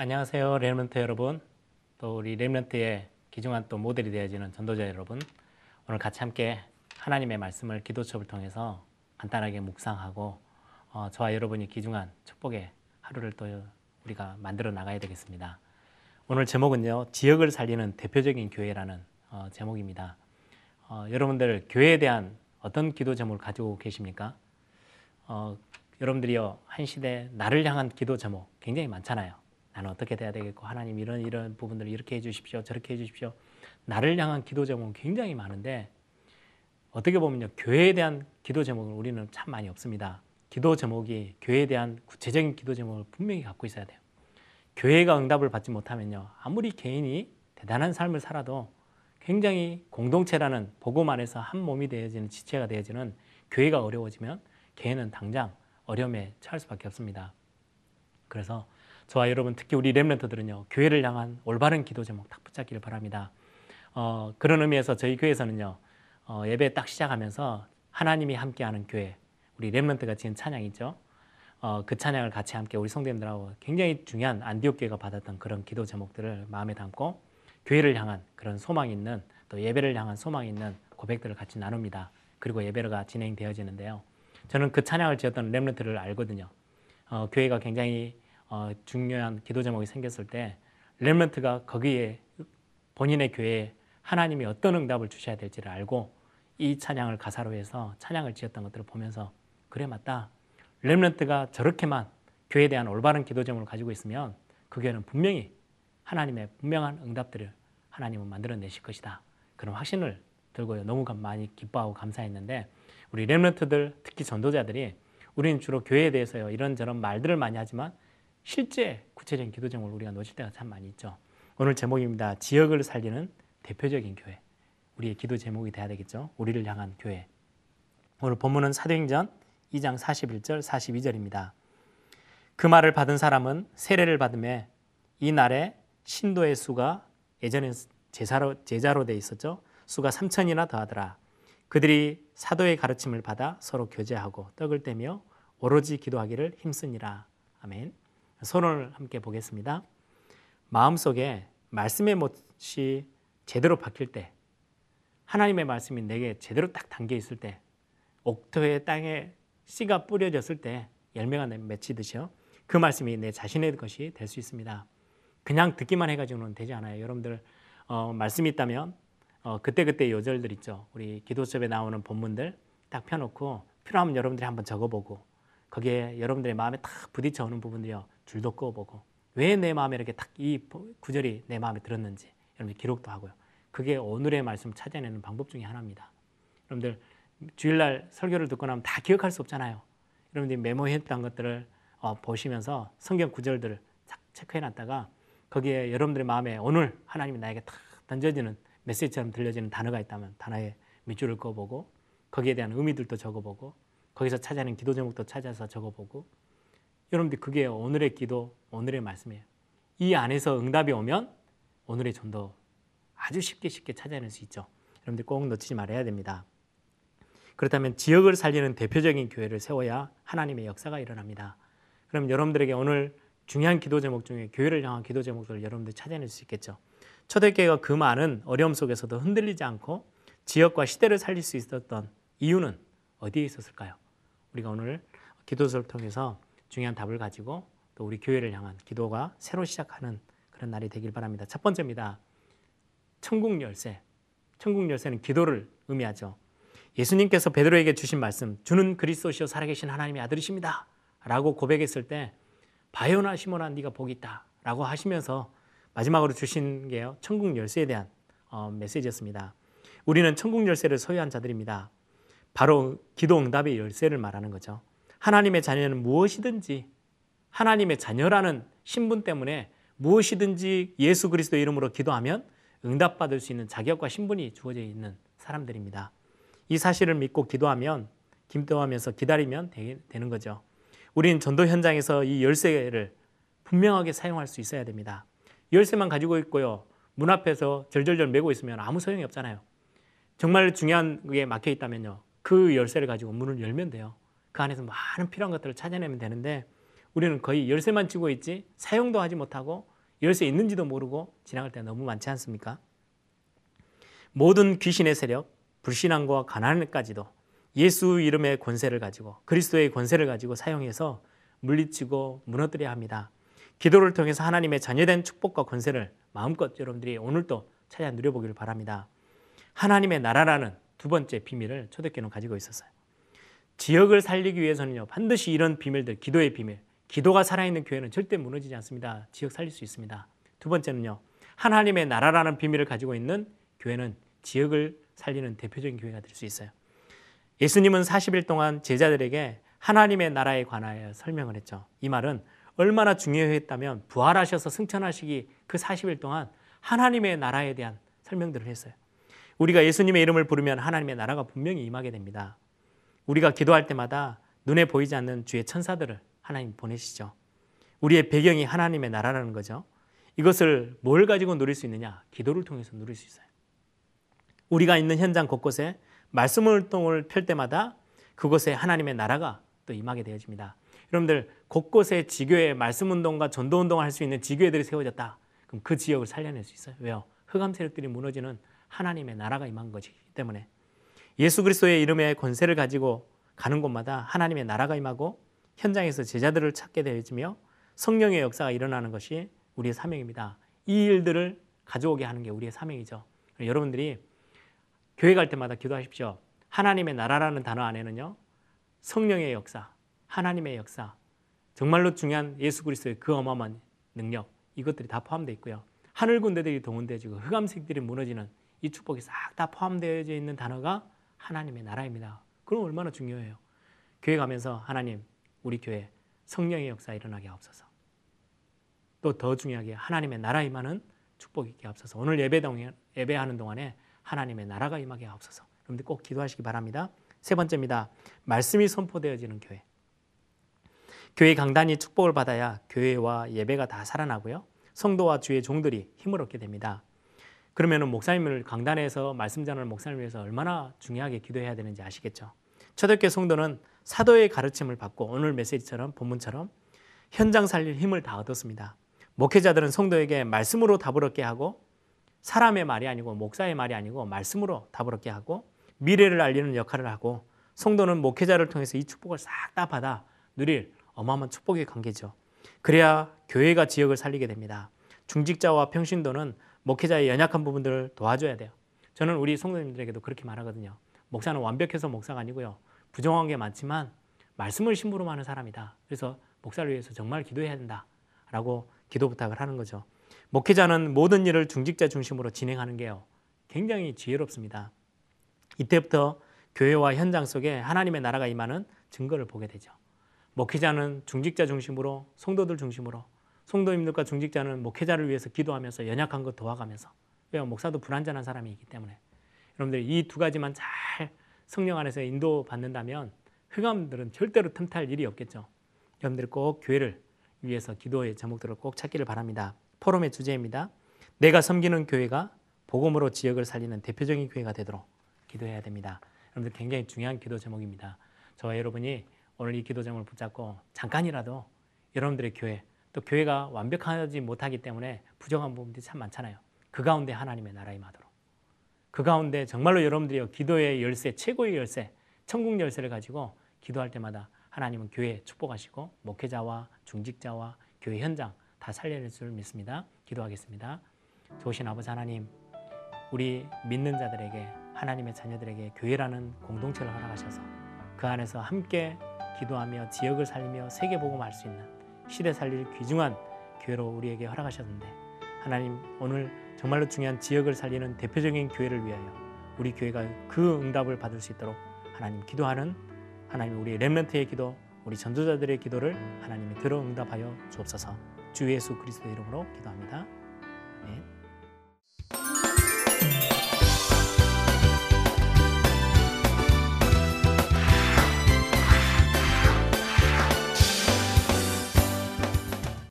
안녕하세요, 레몬트 여러분. 또 우리 레몬트의 귀중한 또 모델이 되어지는 전도자 여러분. 오늘 같이 함께 하나님의 말씀을 기도첩을 통해서 간단하게 묵상하고 어, 저와 여러분이 귀중한 축복의 하루를 또 우리가 만들어 나가야 되겠습니다. 오늘 제목은요, 지역을 살리는 대표적인 교회라는 어, 제목입니다. 어, 여러분들 교회에 대한 어떤 기도 제목을 가지고 계십니까? 어, 여러분들이요 한 시대 나를 향한 기도 제목 굉장히 많잖아요. 나는 어떻게 돼야 되겠고 하나님 이런 이런 부분들을 이렇게 해주십시오, 저렇게 해주십시오. 나를 향한 기도 제목은 굉장히 많은데 어떻게 보면요 교회에 대한 기도 제목은 우리는 참 많이 없습니다. 기도 제목이 교회에 대한 구체적인 기도 제목을 분명히 갖고 있어야 돼요. 교회가 응답을 받지 못하면요 아무리 개인이 대단한 삶을 살아도 굉장히 공동체라는 복음 안에서 한 몸이 되어지는 지체가 되어지는 교회가 어려워지면 개인은 당장 어려움에 처할 수밖에 없습니다. 그래서 저와 여러분 특히 우리 렘런트들은요 교회를 향한 올바른 기도 제목 딱 붙잡기를 바랍니다. 어, 그런 의미에서 저희 교회에서는요 어, 예배 딱 시작하면서 하나님이 함께하는 교회 우리 렘런트가 지은 찬양 있죠. 어, 그 찬양을 같이 함께 우리 성도님들하고 굉장히 중요한 안디옥 교회가 받았던 그런 기도 제목들을 마음에 담고 교회를 향한 그런 소망 있는 또 예배를 향한 소망 있는 고백들을 같이 나눕니다. 그리고 예배가 진행되어지는데요. 저는 그 찬양을 지었던 렘런트를 알거든요. 어, 교회가 굉장히 어, 중요한 기도 제목이 생겼을 때 렘런트가 거기에 본인의 교회에 하나님이 어떤 응답을 주셔야 될지를 알고 이 찬양을 가사로 해서 찬양을 지었던 것들을 보면서 그래 맞다. 렘런트가 저렇게만 교회에 대한 올바른 기도 제목을 가지고 있으면 그 교회는 분명히 하나님의 분명한 응답들을 하나님은 만들어내실 것이다. 그런 확신을 들고요. 너무 많이 기뻐하고 감사했는데 우리 렘런트들 특히 전도자들이 우리는 주로 교회에 대해서요 이런저런 말들을 많이 하지만 실제 구체적인 기도 제목을 우리가 놓칠 때가 참 많이 있죠. 오늘 제목입니다. 지역을 살리는 대표적인 교회. 우리의 기도 제목이 돼야 되겠죠. 우리를 향한 교회. 오늘 본문은 사도행전 2장 41절 42절입니다. 그 말을 받은 사람은 세례를 받음에 이 날에 신도의 수가 예전에 제자로 제자로 돼 있었죠. 수가 3천이나 더하더라. 그들이 사도의 가르침을 받아 서로 교제하고 떡을 떼며 오로지 기도하기를 힘쓰니라. 아멘. 손을 함께 보겠습니다. 마음속에 말씀의 못이 제대로 박힐 때 하나님의 말씀이 내게 제대로 딱 담겨 있을 때 옥토의 땅에 씨가 뿌려졌을 때 열매가 맺히듯이요. 그 말씀이 내 자신의 것이 될 수 있습니다. 그냥 듣기만 해가지고는 되지 않아요. 여러분들 어, 말씀이 있다면 어, 그때그때 요절들 있죠. 우리 기도첩에 나오는 본문들 딱 펴놓고 필요하면 여러분들이 한번 적어보고 거기에 여러분들의 마음에 딱 부딪혀 오는 부분들이요. 줄도 그어보고 왜 내 마음에 이렇게 딱 이 구절이 내 마음에 들었는지 여러분들 기록도 하고요. 그게 오늘의 말씀 찾아내는 방법 중에 하나입니다. 여러분들 주일날 설교를 듣고 나면 다 기억할 수 없잖아요. 여러분들이 메모했던 것들을 어, 보시면서 성경 구절들을 딱 체크해놨다가 거기에 여러분들의 마음에 오늘 하나님이 나에게 탁 던져지는 메시지처럼 들려지는 단어가 있다면 단어에 밑줄을 그어보고 거기에 대한 의미들도 적어보고 거기서 찾아낸 기도 제목도 찾아서 적어보고 여러분들 그게 오늘의 기도, 오늘의 말씀이에요. 이 안에서 응답이 오면 오늘의 전도 아주 쉽게 쉽게 찾아낼 수 있죠. 여러분들 꼭 놓치지 말아야 됩니다. 그렇다면 지역을 살리는 대표적인 교회를 세워야 하나님의 역사가 일어납니다. 그럼 여러분들에게 오늘 중요한 기도 제목 중에 교회를 향한 기도 제목들을 여러분들 찾아낼 수 있겠죠. 초대교회가 그 많은 어려움 속에서도 흔들리지 않고 지역과 시대를 살릴 수 있었던 이유는 어디에 있었을까요? 우리가 오늘 기도서를 통해서 중요한 답을 가지고 또 우리 교회를 향한 기도가 새로 시작하는 그런 날이 되길 바랍니다. 첫 번째입니다. 천국 열쇠. 천국 열쇠는 기도를 의미하죠. 예수님께서 베드로에게 주신 말씀, 주는 그리스도시요 살아계신 하나님의 아들이십니다. 라고 고백했을 때 바요나 시모나 네가 복이 있다. 라고 하시면서 마지막으로 주신 게요. 천국 열쇠에 대한 어, 메시지였습니다. 우리는 천국 열쇠를 소유한 자들입니다. 바로 기도 응답의 열쇠를 말하는 거죠. 하나님의 자녀는 무엇이든지 하나님의 자녀라는 신분 때문에 무엇이든지 예수 그리스도 이름으로 기도하면 응답받을 수 있는 자격과 신분이 주어져 있는 사람들입니다. 이 사실을 믿고 기도하면 김도하면서 기다리면 되 는 거죠. 우리는 전도 현장에서 이 열쇠를 분명하게 사용할 수 있어야 됩니다. 열쇠만 가지고 있고요. 문 앞에서 절절절 메고 있으면 아무 소용이 없잖아요. 정말 중요한 게 막혀 있다면요. 그 열쇠를 가지고 문을 열면 돼요. 그 안에서 많은 필요한 것들을 찾아내면 되는데 우리는 거의 열쇠만 쥐고 있지 사용도 하지 못하고 열쇠 있는지도 모르고 지나갈 때 너무 많지 않습니까? 모든 귀신의 세력, 불신앙과 가난까지도 예수 이름의 권세를 가지고 그리스도의 권세를 가지고 사용해서 물리치고 무너뜨려야 합니다. 기도를 통해서 하나님의 자녀된 축복과 권세를 마음껏 여러분들이 오늘도 찾아 누려보기를 바랍니다. 하나님의 나라라는 두 번째 비밀을 초대교회는 가지고 있었어요. 지역을 살리기 위해서는요, 반드시 이런 비밀들, 기도의 비밀, 기도가 살아있는 교회는 절대 무너지지 않습니다. 지역 살릴 수 있습니다. 두 번째는요, 하나님의 나라라는 비밀을 가지고 있는 교회는 지역을 살리는 대표적인 교회가 될 수 있어요. 예수님은 40일 동안 제자들에게 하나님의 나라에 관하여 설명을 했죠. 이 말은 얼마나 중요했다면 부활하셔서 승천하시기 그 40일 동안 하나님의 나라에 대한 설명들을 했어요. 우리가 예수님의 이름을 부르면 하나님의 나라가 분명히 임하게 됩니다. 우리가 기도할 때마다 눈에 보이지 않는 주의 천사들을 하나님 보내시죠. 우리의 배경이 하나님의 나라라는 거죠. 이것을 뭘 가지고 누릴 수 있느냐? 기도를 통해서 누릴 수 있어요. 우리가 있는 현장 곳곳에 말씀 활동을 펼 때마다 그곳에 하나님의 나라가 또 임하게 되어집니다. 여러분들 곳곳에 지교회 말씀 운동과 전도 운동을 할 수 있는 지교회들이 세워졌다. 그럼 그 지역을 살려낼 수 있어요. 왜요? 흑암 세력들이 무너지는 하나님의 나라가 임한 것이기 때문에 예수 그리스도의 이름의 권세를 가지고 가는 곳마다 하나님의 나라가 임하고 현장에서 제자들을 찾게 되어지며 성령의 역사가 일어나는 것이 우리의 사명입니다. 이 일들을 가져오게 하는 게 우리의 사명이죠. 여러분들이 교회 갈 때마다 기도하십시오. 하나님의 나라라는 단어 안에는요. 성령의 역사, 하나님의 역사, 정말로 중요한 예수 그리스도의 그 어마어마한 능력 이것들이 다 포함되어 있고요. 하늘 군대들이 동원되어지고 흑암색들이 무너지는 이 축복이 싹 다 포함되어 있는 단어가 하나님의 나라입니다. 그럼 얼마나 중요해요. 교회 가면서 하나님 우리 교회 성령의 역사 일어나게 하옵소서. 또 더 중요하게 하나님의 나라 임하는 축복이 있게 하옵소서. 오늘 예배 동 예배하는 동안에 하나님의 나라가 임하게 하옵소서. 여러분들 꼭 기도하시기 바랍니다. 세 번째입니다. 말씀이 선포되어지는 교회. 교회 강단이 축복을 받아야 교회와 예배가 다 살아나고요. 성도와 주의 종들이 힘을 얻게 됩니다. 그러면 목사님을 강단에서 말씀 전하는 목사님을 위해서 얼마나 중요하게 기도해야 되는지 아시겠죠? 초대교회 성도는 사도의 가르침을 받고 오늘 메시지처럼 본문처럼 현장 살릴 힘을 다 얻었습니다. 목회자들은 성도에게 말씀으로 답을 얻게 하고 사람의 말이 아니고 목사의 말이 아니고 말씀으로 답을 얻게 하고 미래를 알리는 역할을 하고 성도는 목회자를 통해서 이 축복을 싹 다 받아 누릴 어마어마한 축복의 관계죠. 그래야 교회가 지역을 살리게 됩니다. 중직자와 평신도는 목회자의 연약한 부분들을 도와줘야 돼요. 저는 우리 성도님들에게도 그렇게 말하거든요. 목사는 완벽해서 목사가 아니고요. 부정한 게 많지만 말씀을 심부름 하는 사람이다. 그래서 목사를 위해서 정말 기도해야 된다 라고 기도 부탁을 하는 거죠. 목회자는 모든 일을 중직자 중심으로 진행하는 게요. 굉장히 지혜롭습니다. 이때부터 교회와 현장 속에 하나님의 나라가 임하는 증거를 보게 되죠. 목회자는 중직자 중심으로 성도들 중심으로 성도님들과 중직자는 목회자를 위해서 기도하면서 연약한 것 도와가면서 왜 목사도 불완전한 사람이기 때문에 여러분들 이 두 가지만 잘 성령 안에서 인도 받는다면 흑암들은 절대로 틈탈 일이 없겠죠. 여러분들 꼭 교회를 위해서 기도의 제목들을 꼭 찾기를 바랍니다. 포럼의 주제입니다. 내가 섬기는 교회가 복음으로 지역을 살리는 대표적인 교회가 되도록 기도해야 됩니다. 여러분들 굉장히 중요한 기도 제목입니다. 저와 여러분이 오늘 이 기도 제목을 붙잡고 잠깐이라도 여러분들의 교회 또 교회가 완벽하지 못하기 때문에 부정한 부분들이 참 많잖아요. 그 가운데 하나님의 나라 임하도록. 그 가운데 정말로 여러분들이 기도의 열쇠, 최고의 열쇠, 천국 열쇠를 가지고 기도할 때마다 하나님은 교회 축복하시고 목회자와 중직자와 교회 현장 다 살려낼 줄 믿습니다. 기도하겠습니다. 좋으신 아버지 하나님, 우리 믿는 자들에게 하나님의 자녀들에게 교회라는 공동체를 허락하셔서 그 안에서 함께 기도하며 지역을 살리며 세계 복음 할 수 있는 시대 살릴 귀중한 교회로 우리에게 허락하셨는데 하나님 오늘 정말로 중요한 지역을 살리는 대표적인 교회를 위하여 우리 교회가 그 응답을 받을 수 있도록 하나님 기도하는 하나님 우리 렘넌트의 기도 우리 전도자들의 기도를 하나님이 들어 응답하여 주옵소서 주 예수 그리스도 이름으로 기도합니다. 아멘.